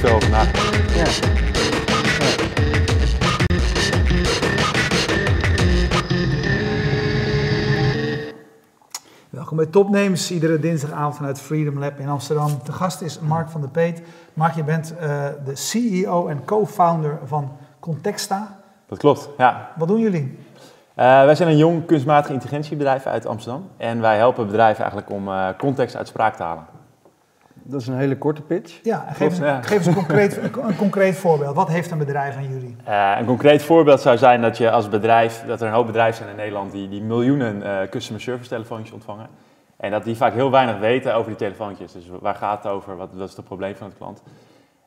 te veel over nagedacht. Ja. Welkom bij Topnames, iedere dinsdagavond vanuit Freedom Lab in Amsterdam. De gast is Mark van der Peet. Mark, je bent uh, de CEO en co-founder van Contexta. Dat klopt, ja. Wat doen jullie? Uh, wij zijn een jong kunstmatige intelligentiebedrijf uit Amsterdam. En wij helpen bedrijven eigenlijk om uh, context uit spraak te halen. Dat is een hele korte pitch. Ja, geef, eens, ja. geef eens een, concreet, een, concreet voorbeeld. Wat heeft een bedrijf aan jullie? Uh, een concreet voorbeeld zou zijn dat je als bedrijf, dat er een hoop bedrijven zijn in Nederland die, die miljoenen uh, customer service telefoontjes ontvangen. En dat die vaak heel weinig weten over die telefoontjes. Dus waar gaat het over? Wat, wat is het probleem van het klant?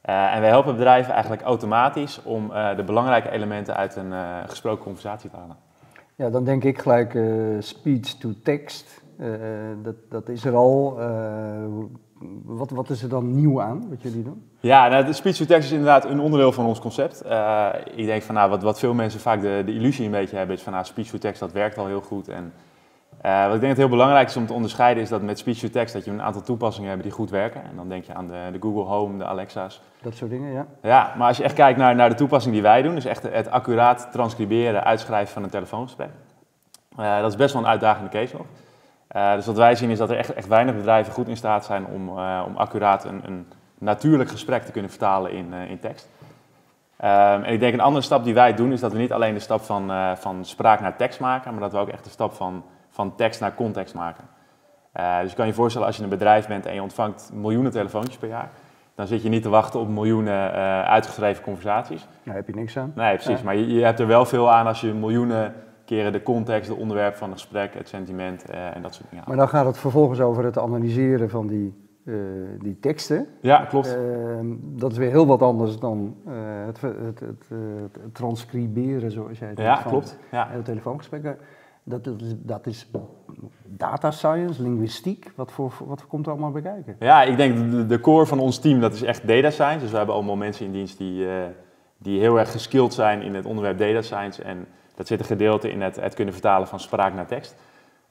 Uh, en wij helpen bedrijven eigenlijk automatisch om de belangrijke elementen uit een gesproken conversatie te halen. Ja, dan denk ik gelijk speech to text. dat, dat is er al wat, wat is er dan nieuw aan wat jullie doen? Ja, nou, de speech to text is inderdaad een onderdeel van ons concept. Uh, ik denk van nou, wat, wat veel mensen vaak de, de illusie een beetje hebben, is van nou, speech to text dat werkt al heel goed. En uh, wat ik denk dat heel belangrijk is om te onderscheiden, is dat met speech to text dat je een aantal toepassingen hebt die goed werken. En dan denk je aan de, de Google Home, de Alexa's. Dat soort dingen, ja. Ja, maar als je echt kijkt naar, naar de toepassing die wij doen, dus echt het accuraat transcriberen, uitschrijven van een telefoongesprek. Uh, dat is best wel een uitdagende case nog. Uh, dus wat wij zien is dat er echt, echt weinig bedrijven goed in staat zijn om, uh, om accuraat een, een, natuurlijk gesprek te kunnen vertalen in, uh, in tekst. Um, en ik denk een andere stap die wij doen is dat we niet alleen de stap van, van spraak naar tekst maken, maar dat we ook echt de stap van, van tekst naar context maken. dus je kan je voorstellen als je een bedrijf bent en je ontvangt miljoenen telefoontjes per jaar, dan zit je niet te wachten op miljoenen uitgeschreven conversaties. Daar heb je niks aan. Nee, precies. Ja. Maar je, je hebt er wel veel aan als je miljoenen keren de context, de onderwerp van het gesprek, het sentiment uh, en dat soort dingen. Maar dan gaat het vervolgens over het analyseren van die, uh, die teksten. Ja, klopt. Uh, dat is weer heel wat anders dan het, het, het, het, transcriberen, zoals jij het Ja, klopt. Ja. Het telefoongesprekken. Dat, dat, is, dat is data science, linguïstiek. Wat, voor, wat komt er allemaal bij kijken? Ja, ik denk de, de core van ons team, dat is echt data science. Dus we hebben allemaal mensen in dienst die, die heel erg geskilled zijn in het onderwerp data science. En dat zit een gedeelte in het, het kunnen vertalen van spraak naar tekst. Uh,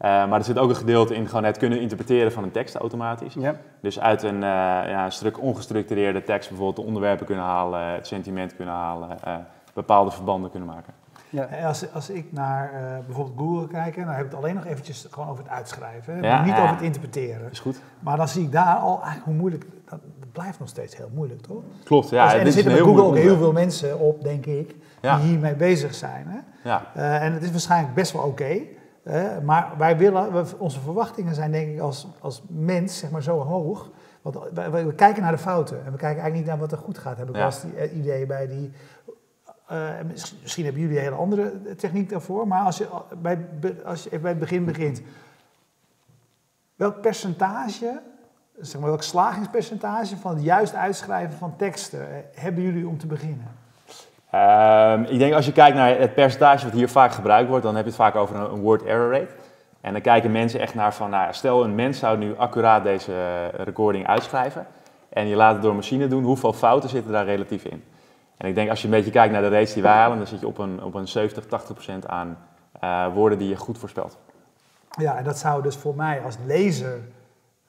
maar er zit ook een gedeelte in gewoon het kunnen interpreteren van een tekst automatisch. Ja. Dus uit een, uh, ja, een stuk ongestructureerde tekst bijvoorbeeld de onderwerpen kunnen halen, het sentiment kunnen halen, uh, bepaalde verbanden kunnen maken. Ja. Als, als ik naar bijvoorbeeld Google kijk, dan heb ik het alleen nog eventjes gewoon over het uitschrijven. Ja, niet over het interpreteren. Is goed. Maar dan zie ik daar al eigenlijk hoe moeilijk, dat, dat blijft nog steeds heel moeilijk, toch? Klopt, ja. Dus, en er zitten bij Google ook heel veel mensen op, denk ik, die hiermee bezig zijn. Hè? Ja. Uh, en het is waarschijnlijk best wel oké. Okay, uh, maar wij willen, we, onze verwachtingen zijn denk ik als, als mens zeg maar, zo hoog. Want we, we, kijken naar de fouten en we kijken eigenlijk niet naar wat er goed gaat. Heb ik wel eens die idee bij die. Uh, misschien hebben jullie een hele andere techniek daarvoor, maar als je bij, als je bij het begin begint, welk percentage, zeg maar, welk slagingspercentage van het juist uitschrijven van teksten hebben jullie om te beginnen? Um, ik denk als je kijkt naar het percentage wat hier vaak gebruikt wordt, dan heb je het vaak over een, word error rate. En dan kijken mensen echt naar van, nou, stel een mens zou nu accuraat deze recording uitschrijven en je laat het door een machine doen, hoeveel fouten zitten daar relatief in? En ik denk als je een beetje kijkt naar de rates die wij halen, dan zit je op een, op een 70, 80 procent aan uh, woorden die je goed voorspelt. Ja, en dat zou dus voor mij als lezer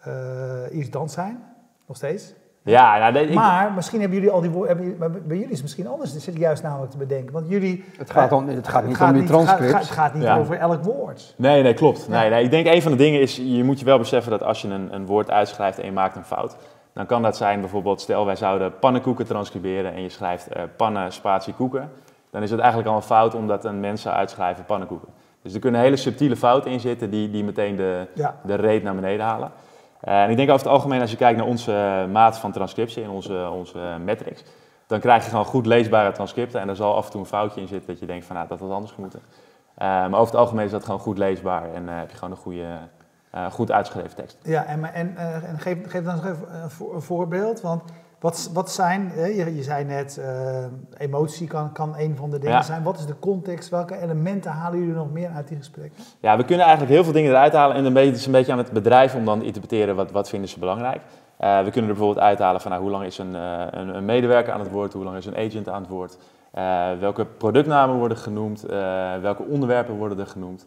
uh, irritant zijn, nog steeds. Ja, nou, ik... Maar misschien hebben jullie al die woorden. Bij jullie is het misschien anders. Dat zit ik juist namelijk te bedenken. Want jullie. Het gaat, om, het gaat niet het gaat om die transcripts. Het gaat, het gaat niet ja. over elk woord. Nee, nee, klopt. Ja. Nee, nee, ik denk een van de dingen is. Je moet je wel beseffen dat als je een, een woord uitschrijft en je maakt een fout. Dan kan dat zijn bijvoorbeeld. Stel wij zouden pannenkoeken transcriberen en je schrijft uh, pannen spatie koeken. Dan is het eigenlijk al een fout omdat een mens zou uitschrijven pannenkoeken. Dus er kunnen hele subtiele fouten in zitten die, die meteen de, ja. de rate naar beneden halen. Uh, en ik denk over het algemeen, als je kijkt naar onze uh, maat van transcriptie en onze, onze metrics, dan krijg je gewoon goed leesbare transcripten. En er zal af en toe een foutje in zitten dat je denkt van, nou, dat had anders moeten. Maar over het algemeen is dat gewoon goed leesbaar en heb je gewoon een goede, goed uitgeschreven tekst. Ja, en, en, geef, geef dan nog even een voorbeeld, want wat, wat zijn, je, je zei net, uh, emotie kan, kan een van de dingen ja. zijn. Wat is de context? Welke elementen halen jullie nog meer uit die gesprekken? Ja, we kunnen eigenlijk heel veel dingen eruit halen. En het is een beetje aan het bedrijf om dan te interpreteren wat, wat vinden ze belangrijk. Uh, we kunnen er bijvoorbeeld uithalen van nou, hoe lang is een, uh, een, een, medewerker aan het woord, hoe lang is een agent aan het woord. welke productnamen worden genoemd, welke onderwerpen worden er genoemd.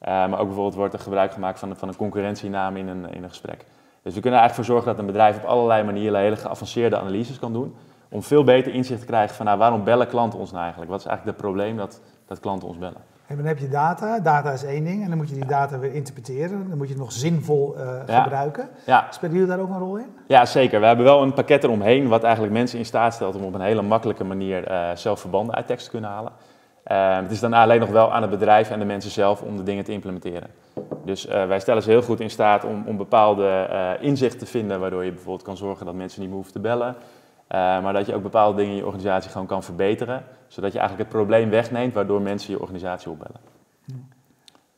maar ook bijvoorbeeld wordt er gebruik gemaakt van, van een concurrentienaam in een, in een gesprek. Dus we kunnen er eigenlijk voor zorgen dat een bedrijf op allerlei manieren hele geavanceerde analyses kan doen. om veel beter inzicht te krijgen van nou, waarom bellen klanten ons nou eigenlijk? Wat is eigenlijk het probleem dat, dat klanten ons bellen? En dan heb je data. Data is één ding. En dan moet je die data weer interpreteren. Dan moet je het nog zinvol uh, gebruiken. Ja. Spelen jullie daar ook een rol in? Ja, zeker. We hebben wel een pakket eromheen wat eigenlijk mensen in staat stelt om op een hele makkelijke manier uh, zelf verbanden uit tekst te kunnen halen. Uh, het is dan alleen nog wel aan het bedrijf en de mensen zelf om de dingen te implementeren. Dus wij stellen ze heel goed in staat om, om bepaalde inzichten te vinden, waardoor je bijvoorbeeld kan zorgen dat mensen niet meer hoeven te bellen. Eh, maar dat je ook bepaalde dingen in je organisatie gewoon kan verbeteren, zodat je eigenlijk het probleem wegneemt waardoor mensen je organisatie opbellen.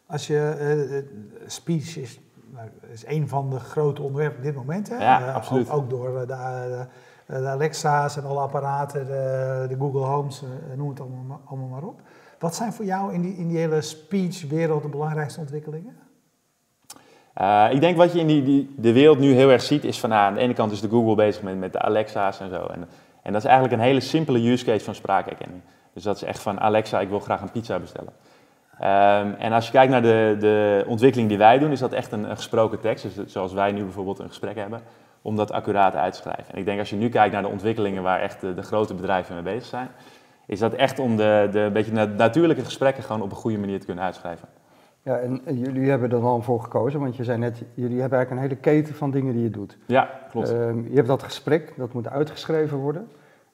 Als je uh, speech is, nou, is een van de grote onderwerpen op dit moment, hè? Ja, absoluut. Ook, door de, de, de, Alexa's en alle apparaten, de, de Google Homes, noem het allemaal, maar op. Wat zijn voor jou in die, in die hele speech-wereld de belangrijkste ontwikkelingen? Ik denk wat je in die, die, de wereld nu heel erg ziet is van nou, aan de ene kant is de Google bezig met, met de Alexa's en zo. En, en dat is eigenlijk een hele simpele use case van spraakherkenning. Dus dat is echt van Alexa, ik wil graag een pizza bestellen. Um, en als je kijkt naar de, de ontwikkeling die wij doen, is dat echt een, een, gesproken tekst. Dus zoals wij nu bijvoorbeeld een gesprek hebben, om dat accuraat uit te schrijven. En ik denk als je nu kijkt naar de ontwikkelingen waar echt de, de grote bedrijven mee bezig zijn, is dat echt om de, de beetje natuurlijke gesprekken gewoon op een goede manier te kunnen uitschrijven. Ja, en jullie hebben er dan voor gekozen, want je zei net, jullie hebben eigenlijk een hele keten van dingen die je doet. Ja, klopt. Ehm, je hebt dat gesprek, dat moet uitgeschreven worden.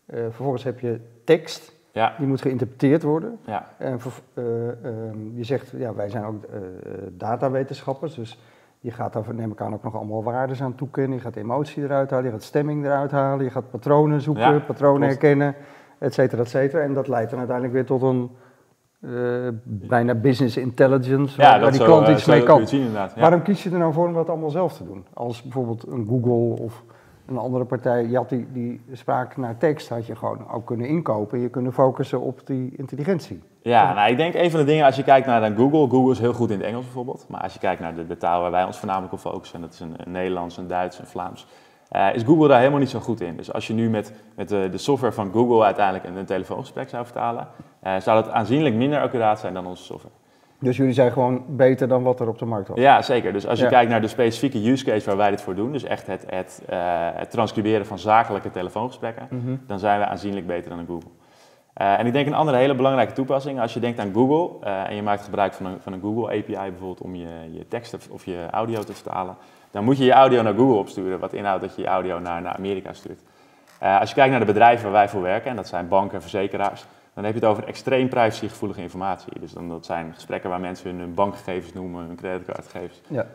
Uh, vervolgens heb je tekst, ja. die moet geïnterpreteerd worden. Ja. En uh, je zegt, ja, wij zijn ook uh, datawetenschappers, dus je gaat daar, neem ik aan, ook nog allemaal waarden aan toekennen. Je gaat emotie eruit halen, je gaat stemming eruit halen, je gaat patronen zoeken, patronen herkennen, et cetera, et cetera. En dat leidt dan uiteindelijk weer tot een uh, bijna business intelligence, ja, waar, die klant iets mee kan. Zien, ja. Waarom kies je er nou voor om dat allemaal zelf te doen? Als bijvoorbeeld een Google of een andere partij, je had die, die spraak naar tekst, had je gewoon ook kunnen inkopen. Je kunnen focussen op die intelligentie. Ja, nou, ik denk een van de dingen als je kijkt naar dan Google, Google is heel goed in het Engels bijvoorbeeld. Maar als je kijkt naar de, de taal waar wij ons voornamelijk op focussen, en dat is een, een Nederlands, een Duits, een Vlaams, uh, is Google daar helemaal niet zo goed in. Dus als je nu met, met de, de software van Google uiteindelijk een, een telefoongesprek zou vertalen, uh, zou dat aanzienlijk minder accuraat zijn dan onze software. Dus jullie zijn gewoon beter dan wat er op de markt was? Ja, zeker. Dus als je kijkt naar de specifieke use case waar wij dit voor doen, dus echt het, het, uh, het transcriberen van zakelijke telefoongesprekken, mm dan zijn we aanzienlijk beter dan Google. En ik denk een andere hele belangrijke toepassing, als je denkt aan Google en je maakt gebruik van een, van een Google API bijvoorbeeld om je, je tekst of je audio te vertalen, dan moet je je audio naar Google opsturen, wat inhoudt dat je je audio naar, naar Amerika stuurt. Uh, als je kijkt naar de bedrijven waar wij voor werken, en dat zijn banken en verzekeraars, dan heb je het over extreem privacygevoelige informatie. Dus dan, dat zijn gesprekken waar mensen hun bankgegevens noemen, hun creditcardgegevens. Ja.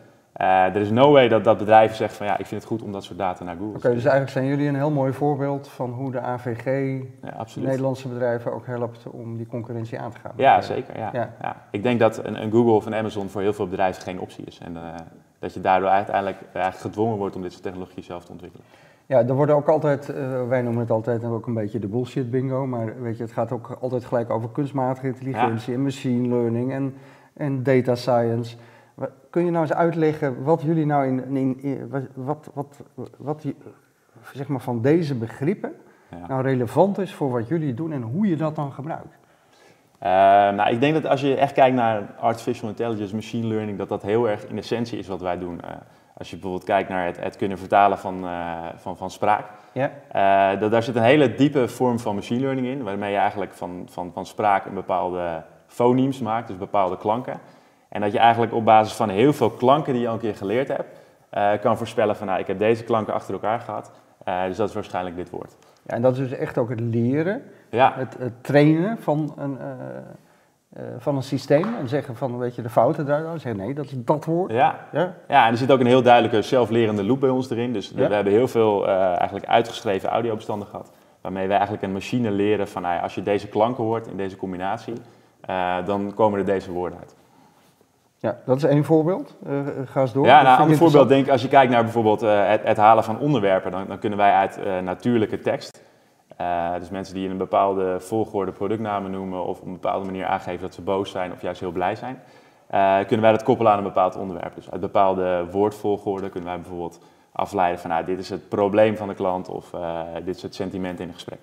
Uh, er is no way dat dat bedrijf zegt van ja, ik vind het goed om dat soort data naar Google te Oké, dus eigenlijk zijn jullie een heel mooi voorbeeld van hoe de AVG ja, Nederlandse bedrijven ook helpt om die concurrentie aan te gaan. Ja, zeker. Ja. ja. Ja. Ik denk dat een, een, Google of een Amazon voor heel veel bedrijven geen optie is. En uh, dat je daardoor uiteindelijk eigenlijk gedwongen wordt om dit soort technologie zelf te ontwikkelen. Ja, er worden ook altijd, uh, wij noemen het altijd ook een beetje de bullshit bingo, maar weet je, het gaat ook altijd gelijk over kunstmatige intelligentie en machine learning en, en data science. Kun je nou eens uitleggen wat jullie nou in, in, in wat, wat, wat, zeg maar van deze begrippen nou relevant is voor wat jullie doen en hoe je dat dan gebruikt? Uh, nou, ik denk dat als je echt kijkt naar artificial intelligence, machine learning, dat dat heel erg in essentie is wat wij doen. Uh, als je bijvoorbeeld kijkt naar het, het kunnen vertalen van, uh, van, van spraak, ja. dat, daar zit een hele diepe vorm van machine learning in, waarmee je eigenlijk van, van, van spraak een bepaalde fonemes maakt, dus bepaalde klanken. En dat je eigenlijk op basis van heel veel klanken die je al een keer geleerd hebt, kan voorspellen van nou, ik heb deze klanken achter elkaar gehad, dus dat is waarschijnlijk dit woord. Ja, en dat is dus echt ook het leren ja. Het, het, trainen van een, uh, uh, van een systeem en zeggen van, weet je, de fouten eruit zeggen nee, dat is dat woord. Ja. ja, ja. en er zit ook een heel duidelijke zelflerende loop bij ons erin. Dus ja. we hebben heel veel eigenlijk uitgeschreven audiobestanden gehad, waarmee we eigenlijk een machine leren van, nou als je deze klanken hoort in deze combinatie, dan komen er deze woorden uit. Ja, dat is één voorbeeld. Uh, ga eens door. Ja, nou, een ander voorbeeld denk als je kijkt naar bijvoorbeeld uh, het, het, halen van onderwerpen, dan, dan kunnen wij uit uh, natuurlijke tekst dus mensen die in een bepaalde volgorde productnamen noemen of op een bepaalde manier aangeven dat ze boos zijn of juist heel blij zijn, kunnen wij dat koppelen aan een bepaald onderwerp. Dus uit bepaalde woordvolgorde kunnen wij bijvoorbeeld afleiden van nou, dit is het probleem van de klant of dit is het sentiment in een gesprek.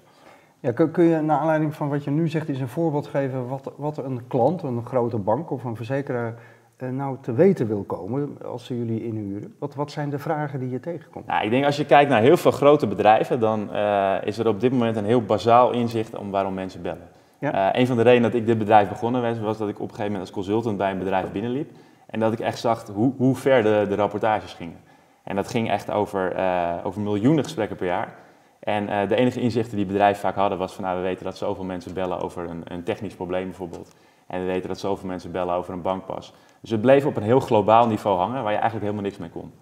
Ja, kun, je naar aanleiding van wat je nu zegt eens een voorbeeld geven wat, wat een klant, een grote bank of een verzekeraar eh, nou te weten wil komen als ze jullie inhuren? Wat, wat zijn de vragen die je tegenkomt? Nou, ik denk als je kijkt naar heel veel grote bedrijven, dan uh, is er op dit moment een heel bazaal inzicht om waarom mensen bellen. Ja. Uh, een van de redenen dat ik dit bedrijf begonnen was, was dat ik op een gegeven moment als consultant bij een bedrijf binnenliep. En dat ik echt zag hoe, hoe ver de, de rapportages gingen. En dat ging echt over, over miljoenen gesprekken per jaar. En de enige inzichten die bedrijven vaak hadden was van nou, we weten dat zoveel mensen bellen over een, een technisch probleem bijvoorbeeld. En we weten dat zoveel mensen bellen over een bankpas. Dus het bleef op een heel globaal niveau hangen waar je eigenlijk helemaal niks mee kon.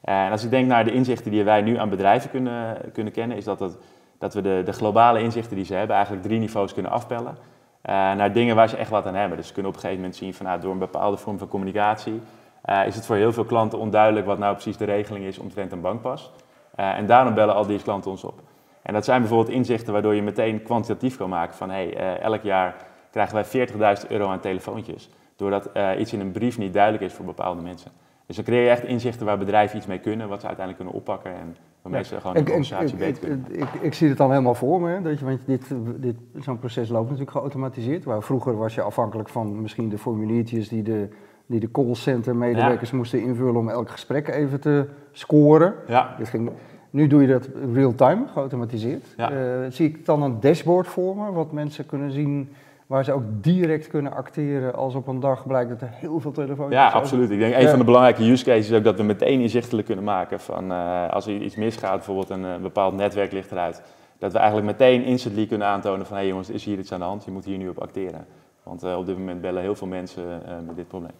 En als ik denk naar de inzichten die wij nu aan bedrijven kunnen, kunnen kennen, is dat, dat we de, de globale inzichten die ze hebben eigenlijk drie niveaus kunnen afpellen. Uh, naar dingen waar ze echt wat aan hebben. Dus ze kunnen op een gegeven moment zien van nou, door een bepaalde vorm van communicatie uh, is het voor heel veel klanten onduidelijk wat nou precies de regeling is omtrent een bankpas. En daarom bellen al die klanten ons op. En dat zijn bijvoorbeeld inzichten waardoor je meteen kwantitatief kan maken van hey, elk jaar krijgen wij 40.000 euro aan telefoontjes. Doordat uh, iets in een brief niet duidelijk is voor bepaalde mensen. Dus dan creëer je echt inzichten waar bedrijven iets mee kunnen, wat ze uiteindelijk kunnen oppakken en waarmee ze gewoon een organisatie beter kunnen. Ik, ik, ik, zie het dan helemaal voor me, dat je, want dit, dit, zo'n proces loopt natuurlijk geautomatiseerd. Waar vroeger was je afhankelijk van misschien de formuliertjes die de, die de callcenter medewerkers moesten invullen om elk gesprek even te scoren. Ja. Dit ging, nu doe je dat real-time, geautomatiseerd. Ja. Uh, zie ik dan een dashboard voor me, wat mensen kunnen zien waar ze ook direct kunnen acteren als op een dag blijkt dat er heel veel telefoons Ja, absoluut. Ik denk een van de belangrijke use cases is ook dat we meteen inzichtelijk kunnen maken van uh, als er iets misgaat, bijvoorbeeld een uh, bepaald netwerk ligt eruit, dat we eigenlijk meteen instantly kunnen aantonen van hé hey jongens, is hier iets aan de hand, je moet hier nu op acteren. Want uh, op dit moment bellen heel veel mensen met dit probleem.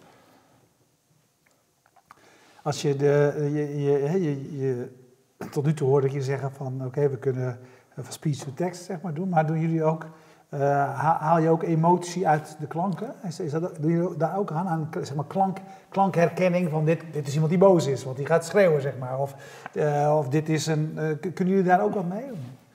Als je, de, je, je, je, je tot nu toe hoorde ik je zeggen van oké, we kunnen van speech to text zeg maar doen, maar doen jullie ook haal je ook emotie uit de klanken? Is, is dat, doe je daar ook aan, aan zeg maar klank, klankherkenning van dit, dit is iemand die boos is, want die gaat schreeuwen, zeg maar. Of, uh, of dit is een... Uh, kunnen jullie daar ook wat mee?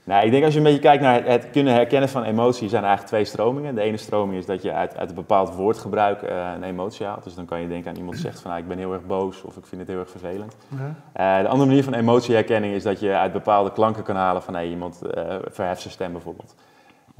Nou, ik denk als je een beetje kijkt naar het kunnen herkennen van emotie, zijn er eigenlijk twee stromingen. De ene stroming is dat je uit, uit een bepaald woordgebruik een emotie haalt. Dus dan kan je denken aan iemand die zegt van nou, ik ben heel erg boos of ik vind het heel erg vervelend. Ja. de andere manier van emotieherkenning is dat je uit bepaalde klanken kan halen van hey, iemand verheft zijn stem bijvoorbeeld.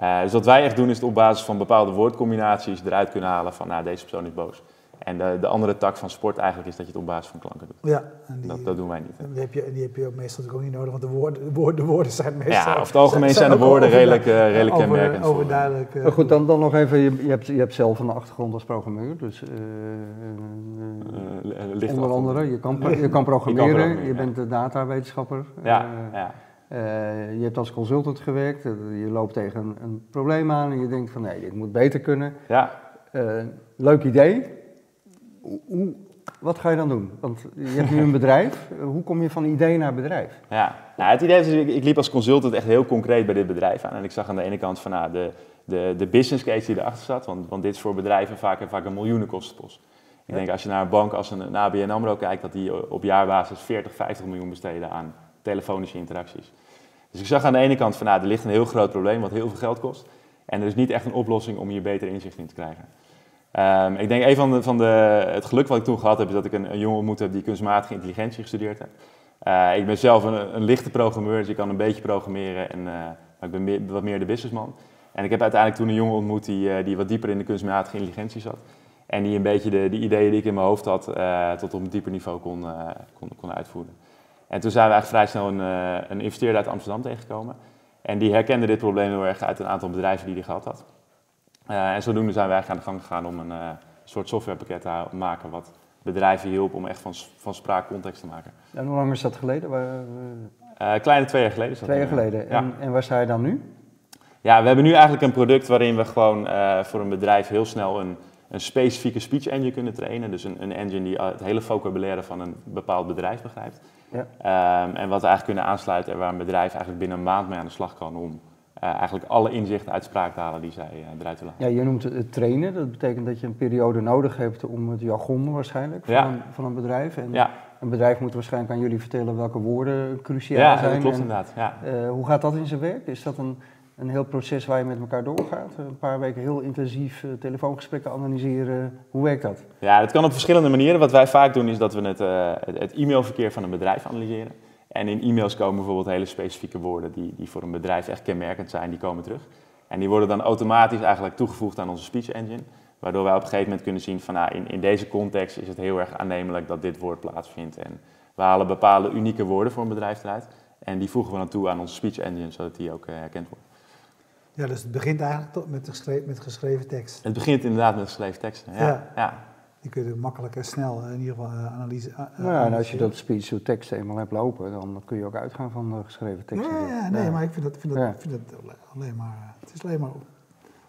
Uh, dus wat wij echt doen is het op basis van bepaalde woordcombinaties eruit kunnen halen van nou, deze persoon is boos. En de, de, andere tak van sport eigenlijk is dat je het op basis van klanken doet. Ja, en die, dat, dat, doen wij niet. En die heb, je, die heb je ook meestal ook niet nodig, want de woorden, de woorden, de woorden zijn meestal... Ja, over het algemeen zijn, de woorden redelijk, uh, redelijk over, kenmerkend. Overduidelijk. Uh, goed, dan, dan nog even, je, je, hebt, je hebt zelf een achtergrond als programmeur, dus onder andere, je kan, je kan programmeren, je, kan programmeren, je bent de datawetenschapper. Ja, ja. Uh, je hebt als consultant gewerkt, eh, je loopt tegen een, een, probleem aan en je denkt van nee, dit moet beter kunnen. Ja. Uh, leuk idee. Hoe, wat ga je dan doen? Want je hebt nu een bedrijf. Hoe kom je van idee naar bedrijf? Ja, nou, het idee is, ik, ik liep als consultant echt heel concreet bij dit bedrijf aan. En ik zag aan de ene kant van nou, de, de, de business case die erachter zat. Want, want dit is voor bedrijven vaak, vaak een miljoenenkostenpost. Ik denk als je naar een bank als een, een ABN AMRO kijkt, dat die op jaarbasis 40, 50 miljoen besteden aan telefonische interacties. Dus ik zag aan de ene kant van, nou, er ligt een heel groot probleem wat heel veel geld kost. En er is niet echt een oplossing om hier beter inzicht in te krijgen. Um, ik denk een van, de, van de, het geluk wat ik toen gehad heb, is dat ik een, een jongen ontmoet heb die kunstmatige intelligentie gestudeerd heeft. Uh, ik ben zelf een, een, lichte programmeur, dus ik kan een beetje programmeren, en, uh, maar ik ben meer, wat meer de businessman. En ik heb uiteindelijk toen een jongen ontmoet die, uh, die wat dieper in de kunstmatige intelligentie zat. En die een beetje de, de ideeën die ik in mijn hoofd had, tot op een dieper niveau kon, kon, kon uitvoeren. En toen zijn we eigenlijk vrij snel een, uh, een investeerder uit Amsterdam tegengekomen. En die herkende dit probleem heel erg uit een aantal bedrijven die hij gehad had. Uh, en zodoende zijn we eigenlijk aan de gang gegaan om een uh, soort softwarepakket te maken wat bedrijven hielp om echt van, van spraak context te maken. En hoe lang is dat geleden? kleine twee jaar geleden. Twee jaar geleden. En, en waar sta je dan nu? Ja, we hebben nu eigenlijk een product waarin we gewoon voor een bedrijf heel snel een, een specifieke speech engine kunnen trainen. Dus een, een engine die het hele vocabulaire van een bepaald bedrijf begrijpt. Ja. Um, en wat we eigenlijk kunnen aansluiten en waar een bedrijf eigenlijk binnen een maand mee aan de slag kan om uh, eigenlijk alle inzichten uit spraak te halen die zij uh, eruit willen Ja, je noemt het trainen. Dat betekent dat je een periode nodig hebt om het jargon waarschijnlijk van, ja. een, van een bedrijf. En ja. een bedrijf moet waarschijnlijk aan jullie vertellen welke woorden cruciaal zijn. Ja, dat klopt inderdaad. Ja. Uh, hoe gaat dat in zijn werk? Is dat een een heel proces waar je met elkaar doorgaat. Een paar weken heel intensief uh, telefoongesprekken analyseren. Hoe werkt dat? Ja, dat kan op verschillende manieren. Wat wij vaak doen is dat we het, uh, het e-mailverkeer van een bedrijf analyseren. En in e-mails komen bijvoorbeeld hele specifieke woorden die, die voor een bedrijf echt kenmerkend zijn, die komen terug. En die worden dan automatisch eigenlijk toegevoegd aan onze speech engine. Waardoor wij op een gegeven moment kunnen zien van nou, in, in deze context is het heel erg aannemelijk dat dit woord plaatsvindt. En we halen bepaalde unieke woorden voor een bedrijf eruit. En die voegen we dan toe aan onze speech engine, zodat die ook herkend wordt. Ja, dus het begint eigenlijk toch met, geschreven, met geschreven tekst. Het begint inderdaad met geschreven teksten. Ja. ja. Die kun je makkelijk en snel in ieder geval analyse. Uh, nou, en als je dat speech to tekst eenmaal hebt lopen, dan kun je ook uitgaan van geschreven teksten. Ja, ja, nee, maar ik vind dat, vind dat, vind dat alleen maar. Het is alleen maar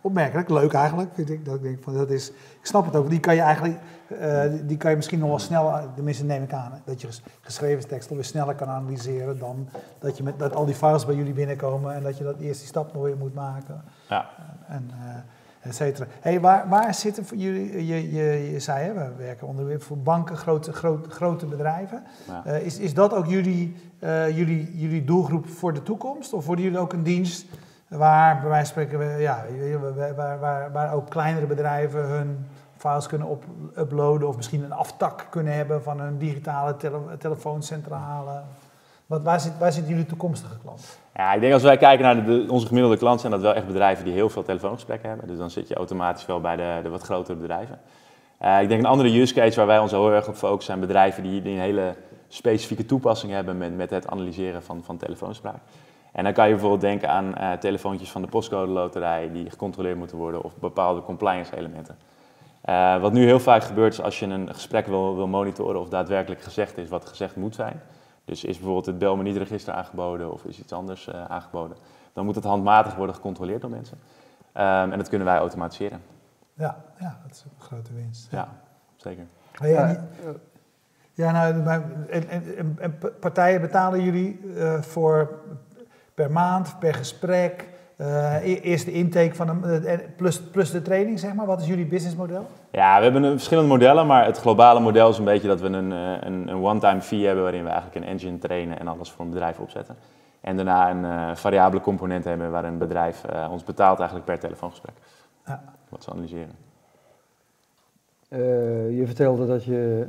opmerkelijk, leuk eigenlijk, vind ik. Dat ik denk van dat is, ik snap het ook, die kan je eigenlijk, uh, die kan je misschien nog wel sneller, tenminste neem ik aan, dat je geschreven tekst weer sneller kan analyseren dan dat, je met, dat al die files bij jullie binnenkomen en dat je dat eerst die stap nog weer moet maken. Ja. En, uh, et cetera. Hey, waar, waar zitten voor jullie, je, je, je zei hè, we werken onder voor banken, grote, grote, grote bedrijven. Ja. Uh, is, is dat ook jullie, jullie, jullie doelgroep voor de toekomst? Of worden jullie ook een dienst Waar bij wijze van spreken, ja, waar, waar, waar ook kleinere bedrijven hun files kunnen uploaden of misschien een aftak kunnen hebben van een digitale tele, telefooncentrale. Wat, waar, zit, waar zitten jullie toekomstige klanten? Ja, ik denk als wij kijken naar de, onze gemiddelde klanten, zijn dat wel echt bedrijven die heel veel telefoongesprekken hebben. Dus dan zit je automatisch wel bij de, de wat grotere bedrijven. Uh, ik denk een andere use case waar wij ons heel erg op focussen zijn bedrijven die, die een hele specifieke toepassing hebben met, met het analyseren van, van telefoonspraak. En dan kan je bijvoorbeeld denken aan uh, telefoontjes van de postcode loterij die gecontroleerd moeten worden of bepaalde compliance elementen. Uh, wat nu heel vaak gebeurt is als je een gesprek wil, wil monitoren of daadwerkelijk gezegd is wat gezegd moet zijn. Dus is bijvoorbeeld het bel me niet register aangeboden of is iets anders uh, aangeboden. Dan moet het handmatig worden gecontroleerd door mensen. Um, en dat kunnen wij automatiseren. Ja, ja, dat is een grote winst. Ja, zeker. Ja, ja nou, en, en, en, partijen betalen jullie voor per maand, per gesprek? Uh, eerst de intake van een, eh, plus, plus de training, zeg maar. Wat is jullie businessmodel? Ja, we hebben verschillende modellen, maar het globale model is een beetje dat we een, eh, een, een one-time fee hebben waarin we eigenlijk een engine trainen en alles voor een bedrijf opzetten. En daarna een uh, variabele component hebben waarin een bedrijf uh, ons betaalt eigenlijk per telefoongesprek. Ja. Wat ze analyseren. je vertelde dat je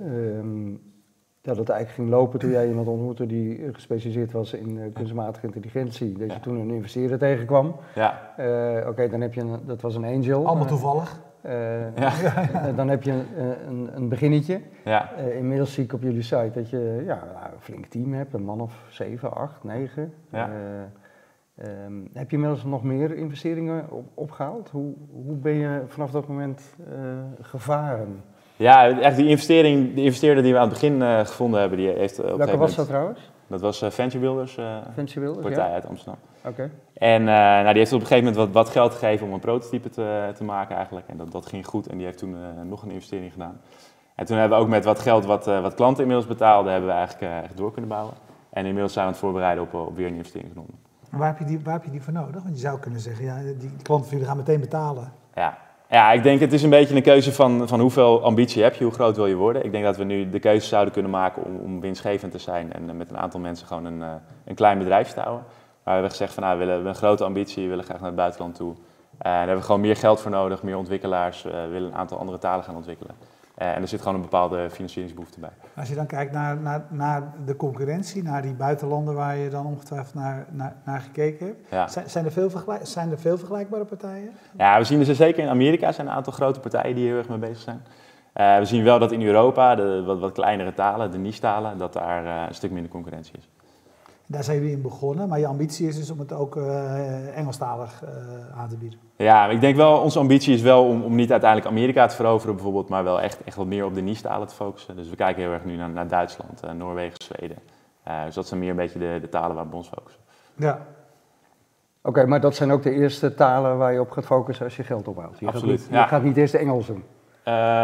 ehm, dat het eigenlijk ging lopen toen jij iemand ontmoette die gespecialiseerd was in uh, kunstmatige intelligentie. Dat je toen een investeerder tegenkwam. Ja. Uh, Oké, dan heb je een, dat was een angel. Allemaal toevallig. Uh, ja. dan heb je een, een, een beginnetje. Ja. inmiddels zie ik op jullie site dat je ja, een flink team hebt, een man of zeven, acht, negen. Ja. Um, heb je inmiddels nog meer investeringen op, opgehaald? Hoe, hoe ben je vanaf dat moment gevaren? Ja, echt die investering, die investeerder die we aan het begin uh, gevonden hebben, die heeft uh, op Welke was dat trouwens? Dat was uh, Venture Builders, Venture Builders partij ja? uit Amsterdam. Oké. En nou, die heeft op een gegeven moment wat, wat geld gegeven om een prototype te, te maken eigenlijk. En dat, dat ging goed en die heeft toen nog een investering gedaan. En toen hebben we ook met wat geld wat, wat klanten inmiddels betaalden, hebben we eigenlijk echt door kunnen bouwen. En inmiddels zijn we aan het voorbereiden op, op weer een investering Waar heb, je die, waar heb je die voor nodig? Want je zou kunnen zeggen, ja, die klanten van jullie gaan meteen betalen. Ja, ja, ik denk het is een beetje een keuze van, van hoeveel ambitie heb je, hoe groot wil je worden. Ik denk dat we nu de keuze zouden kunnen maken om, om winstgevend te zijn en met een aantal mensen gewoon een, uh, een klein bedrijf te houden. Maar we hebben gezegd van nou, we willen een grote ambitie, we willen graag naar het buitenland toe. Uh, daar hebben we gewoon meer geld voor nodig, meer ontwikkelaars, uh, willen een aantal andere talen gaan ontwikkelen. Uh, en er zit gewoon een bepaalde financieringsbehoefte bij. Als je dan kijkt naar, naar, naar de concurrentie, naar die buitenlanden waar je dan ongetwijfeld naar, naar, naar gekeken hebt, ja. zijn, zijn, er veel zijn er veel vergelijkbare partijen? Ja, we zien er zeker in Amerika zijn een aantal grote partijen die heel erg mee bezig zijn. Uh, we zien wel dat in Europa, de wat, wat kleinere talen, de niche-talen, dat daar uh, een stuk minder concurrentie is. Daar zijn jullie in begonnen, maar je ambitie is dus om het ook uh, Engelstalig uh, aan te bieden. Ja, ik denk wel, onze ambitie is wel om, om niet uiteindelijk Amerika te veroveren bijvoorbeeld, maar wel echt, echt wat meer op de niche-talen te focussen. Dus we kijken heel erg nu naar, naar Duitsland, uh, Noorwegen, Zweden. dus dat zijn meer een beetje de, de talen waar we ons focussen. Ja. Oké, maar dat zijn ook de eerste talen waar je op gaat focussen als je geld ophaalt. Je Absoluut, gaat niet, Je gaat niet eerst de Engels doen.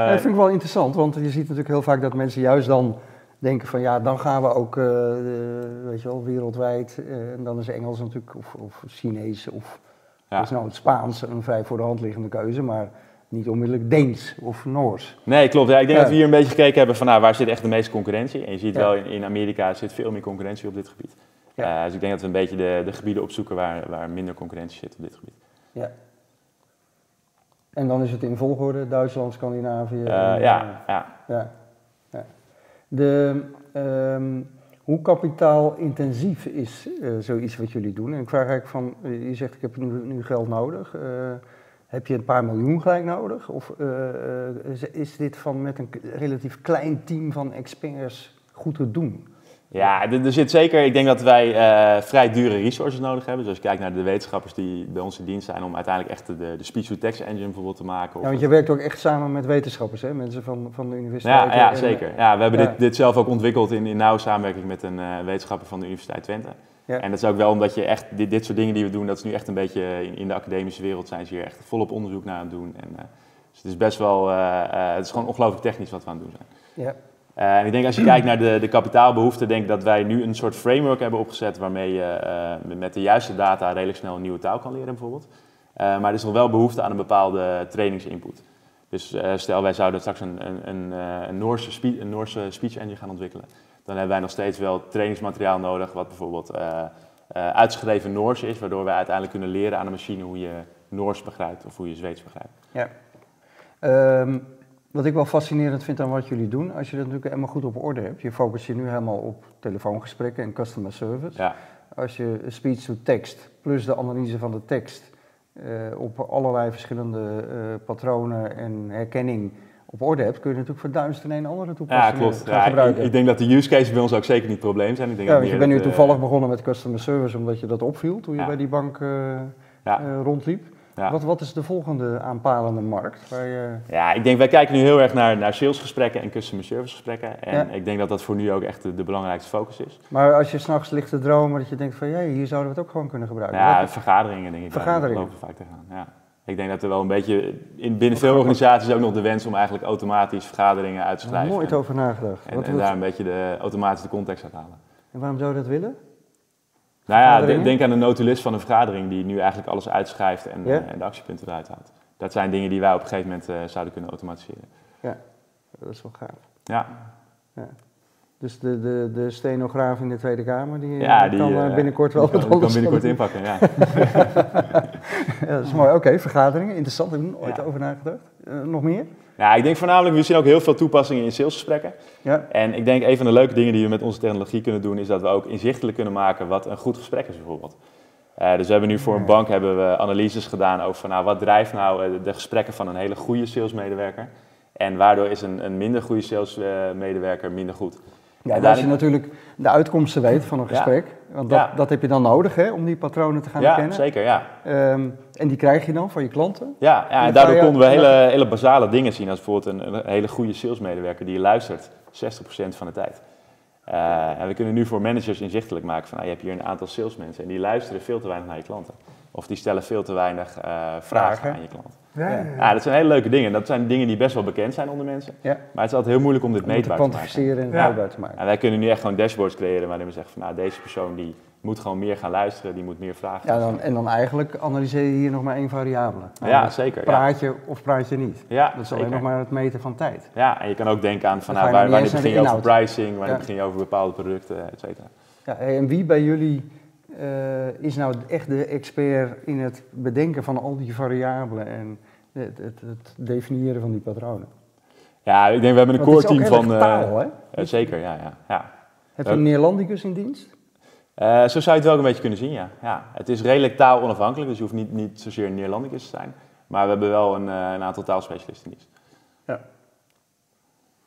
dat vind ik wel interessant, want je ziet natuurlijk heel vaak dat mensen juist dan denken van ja, dan gaan we ook, uh, weet je wel, wereldwijd. Uh, en dan is Engels natuurlijk, of, of Chinees, of ja. is nou het Spaans een vrij voor de hand liggende keuze, maar niet onmiddellijk Deens of Noors. Nee, klopt. Ja, ik denk dat we hier een beetje gekeken hebben van nou, waar zit echt de meeste concurrentie. En je ziet wel in, in Amerika zit veel meer concurrentie op dit gebied. Uh, dus ik denk dat we een beetje de, de gebieden opzoeken waar, waar minder concurrentie zit op dit gebied. Ja. En dan is het in volgorde Duitsland, Scandinavië. ja, ja. ja. De, um, hoe kapitaalintensief is uh, zoiets wat jullie doen? En ik vraag eigenlijk van, je zegt ik heb nu, geld nodig. Uh, Heb je een paar miljoen gelijk nodig? Of eh, eh, is- dit van met een relatief klein team van experts goed te doen? Ja, er, er zit zeker, ik denk dat wij eh, vrij dure resources nodig hebben. Dus als je kijkt naar de wetenschappers die bij ons in dienst zijn om uiteindelijk echt de, de speech-to-text engine bijvoorbeeld te maken. Of Ja, want je werkt ook echt samen met wetenschappers, hè? mensen van, van de universiteit. Ja, ja en, zeker. Ja, we hebben ja. Dit, dit zelf ook ontwikkeld in, in nauwe samenwerking met een eh, wetenschapper van de Universiteit Twente. Ja. En dat is ook wel omdat je echt, dit, dit soort dingen die we doen, dat is nu echt een beetje in, in de academische wereld zijn ze hier echt volop onderzoek naar aan het doen. En, eh, dus het is best wel, het is gewoon ongelooflijk technisch wat we aan het doen zijn. Ja. En ik denk als je kijkt naar de, de kapitaalbehoeften, denk dat wij nu een soort framework hebben opgezet waarmee je eh, met de juiste data redelijk snel een nieuwe taal kan leren bijvoorbeeld. Eh, maar er is nog wel behoefte aan een bepaalde trainingsinput. Dus stel wij zouden straks een, een, een, een, Noorse spe- een Noorse speech engine gaan ontwikkelen. Dan hebben wij nog steeds wel trainingsmateriaal nodig wat bijvoorbeeld uitgeschreven Noors is. Waardoor wij uiteindelijk kunnen leren aan de machine hoe je Noors begrijpt of hoe je Zweeds begrijpt. Ja. Ehm, wat ik wel fascinerend vind aan wat jullie doen, als je dat natuurlijk helemaal goed op orde hebt. Je focust je nu helemaal op telefoongesprekken en customer service. Ja, Als je speech-to-text plus de analyse van de tekst eh, op allerlei verschillende eh, patronen en herkenning op orde hebt, kun je natuurlijk voor duizend en een andere ja toepassingen klopt. gaan Ja, ik, gebruiken. ik denk dat de use cases bij ons ook zeker niet het probleem zijn. Ik denk ja, want je bent nu eh, toevallig begonnen met customer service omdat je dat opviel toen je Ja. bij die bank rondliep. Ja. Wat, wat is de volgende aanpalende markt? Waar je, Ja, ik denk wij kijken nu heel erg naar, naar salesgesprekken en customer service gesprekken. En Ja. ik denk dat dat voor nu ook echt de, de belangrijkste focus is. maar als je s'nachts ligt te dromen, dat je denkt van, jee, hier zouden we het ook gewoon kunnen gebruiken. Ja, Wat- vergaderingen denk ik. Vergaderingen. lopen vaak tegenaan. Ja. Ik denk dat er wel een beetje in, binnen veel organisaties ook nog de wens om eigenlijk automatisch vergaderingen uit te schrijven. nooit over nagedacht. En, Wat- en daar een beetje de automatische context uit halen. en waarom zou je dat willen? Nou ja, denk aan de notulist van een vergadering die nu eigenlijk alles uitschrijft en, Ja. eh, en de actiepunten eruit haalt. Dat zijn dingen die wij op een gegeven moment eh, zouden kunnen automatiseren. Dat is wel gaaf. Ja, Dus de, de, de stenograaf in de Tweede Kamer, die, ja die kan eh, eh, binnenkort wel die kan, wat kan anders binnenkort inpakken, ja. Ja, dat is mooi. Oké, vergaderingen, interessant. Heb nooit Ja. over nagedacht. Eh, nog meer? Ja, ik denk voornamelijk, we zien ook heel veel toepassingen in salesgesprekken. Ja. En ik denk een van de leuke dingen die we met onze technologie kunnen doen, is dat we ook inzichtelijk kunnen maken wat een goed gesprek is bijvoorbeeld. Dus we hebben nu voor een bank hebben we analyses gedaan over van, nou, wat drijft nou de gesprekken van een hele goede salesmedewerker. En waardoor is een, een minder goede salesmedewerker minder goed. Ja, En als je natuurlijk de uitkomsten weet van een Ja. gesprek, want dat, Ja. dat heb je dan nodig hè, om die patronen te gaan ja, herkennen. zeker, ja. Ehm, en die krijg je dan van je klanten. Ja, ja en daardoor konden we hele, hele basale dingen zien, als bijvoorbeeld een, een hele goede salesmedewerker die luistert 60% van de tijd. Eh, en we kunnen nu voor managers inzichtelijk maken van, nou, je hebt hier een aantal salesmensen en die luisteren veel te weinig naar je klanten. Of die stellen veel te weinig eh, vragen, Vragen. aan je klant. Ja, ja, ja. Ja, dat zijn hele leuke dingen. Dat zijn dingen die best wel bekend zijn onder mensen. Ja. Maar het is altijd heel moeilijk om dit Om het te meetbaar te maken. kwantificeren en Ja. houdbaar te maken. En wij kunnen nu echt gewoon dashboards creëren waarin we zeggen van, nou, deze persoon die moet gewoon meer gaan luisteren, die moet meer vragen. Ja, dan, en dan eigenlijk analyseer je hier nog maar één variabele. ja, zeker. Ja. Praat je of praat je niet? Ja, Dat is alleen nog maar het meten van tijd. Ja, en je kan ook denken aan van, nou, waar, wanneer begin je over pricing, wanneer Ja. begin je over bepaalde producten, et cetera. Ja, en wie bij jullie eh, is nou echt de expert in het bedenken van al die variabelen en het, het, het definiëren van die patronen? Ja, ik denk we hebben een core team van... eh, taal, hè? eh, zeker, ja, ja. ja. Heb je een Neerlandicus in dienst? Zo zou je het wel een beetje kunnen zien, ja. ja. Het is redelijk taalonafhankelijk, dus je hoeft niet, niet zozeer een Neerlandicus te zijn. Maar we hebben wel een, een aantal taalspecialisten in dienst.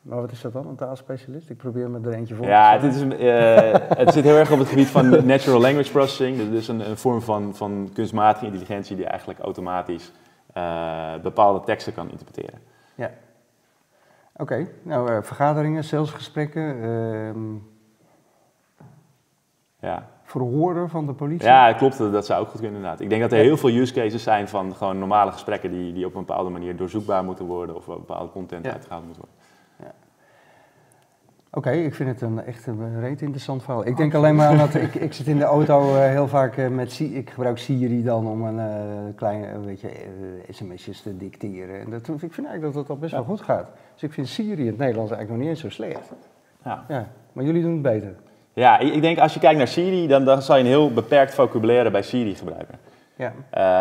Maar wat is dat dan, een taalspecialist? Ik probeer me er eentje voor Ja, te stellen. is, een- eh, het zit heel erg op het gebied van natural language processing. Dus- Dus een, een vorm van, van kunstmatige intelligentie die eigenlijk automatisch eh, bepaalde teksten kan interpreteren. Oké, nou eh, vergaderingen, salesgesprekken, ehm, Ja. verhoren van de politie. Ja, klopt. Dat dat zou ook goed kunnen inderdaad. Ik denk dat er heel veel use cases zijn van gewoon normale gesprekken die, die op een bepaalde manier doorzoekbaar moeten worden of bepaalde content Ja. uitgehaald moet worden. Oké, ik vind het een echt een reet interessant verhaal. Ik denk alleen maar aan dat ik, ik zit in de auto eh, heel vaak eh, met ik gebruik Siri dan om een eh, kleine weet je, sms'jes te dicteren. En dat, ik vind eigenlijk dat dat al best wel goed gaat. Dus ik vind Siri in het Nederlands eigenlijk nog niet eens zo slecht. Ja. Ja, maar jullie doen het beter. Ja, ik, denk als je kijkt naar Siri, dan, dan zal je een heel beperkt vocabulaire bij Siri gebruiken. Ja,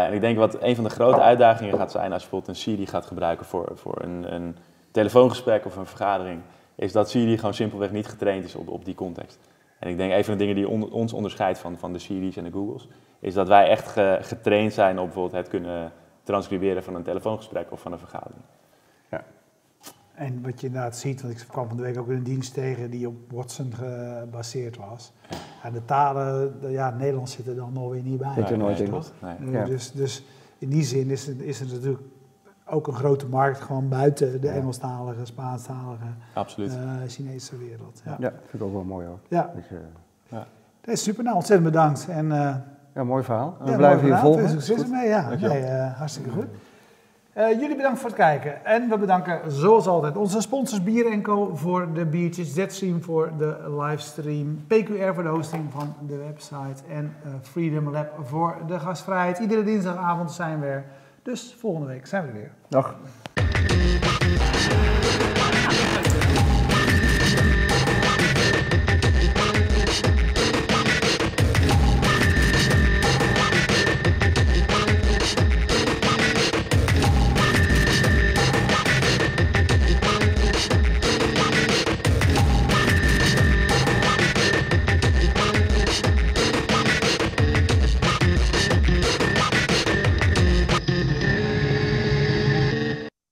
en ik denk wat een van de grote uitdagingen gaat zijn als je bijvoorbeeld een Siri gaat gebruiken voor, voor een, een telefoongesprek of een vergadering, is dat Siri gewoon simpelweg niet getraind is op, op die context. En ik denk een van de dingen die on- ons onderscheidt van, van de Siri's en de Googles, is dat wij echt ge- getraind zijn op bijvoorbeeld het kunnen transcriberen van een telefoongesprek of van een vergadering. En wat je inderdaad ziet, want ik kwam van de week ook een dienst tegen die op Watson gebaseerd was. En de talen, de- ja, Nederlands zit er dan nog weer niet bij. Zit er nooit in. Nee. Ja. Dus, dus in die zin is het, is het natuurlijk ook een grote markt gewoon buiten de Ja. Engelstalige, Spaanstalige, Absoluut. eh, Chinese wereld. Ja, Ja, vind ik ook wel mooi hoor. ja. Dus, eh, Nee, super. Nou, ontzettend bedankt. En, eh, ja, mooi verhaal. We ja, blijven gedaan. volgen. Veel Succes ermee, ja. Nee, eh, hartstikke goed. Eh, jullie bedankt voor het kijken. En we bedanken zoals altijd onze sponsors Bier Co voor de biertjes, Zetstream voor de livestream, PQR voor de hosting van de website en eh, Freedom Lab voor de gastvrijheid. Iedere dinsdagavond zijn we er. Dus volgende week zijn we er weer. Dag.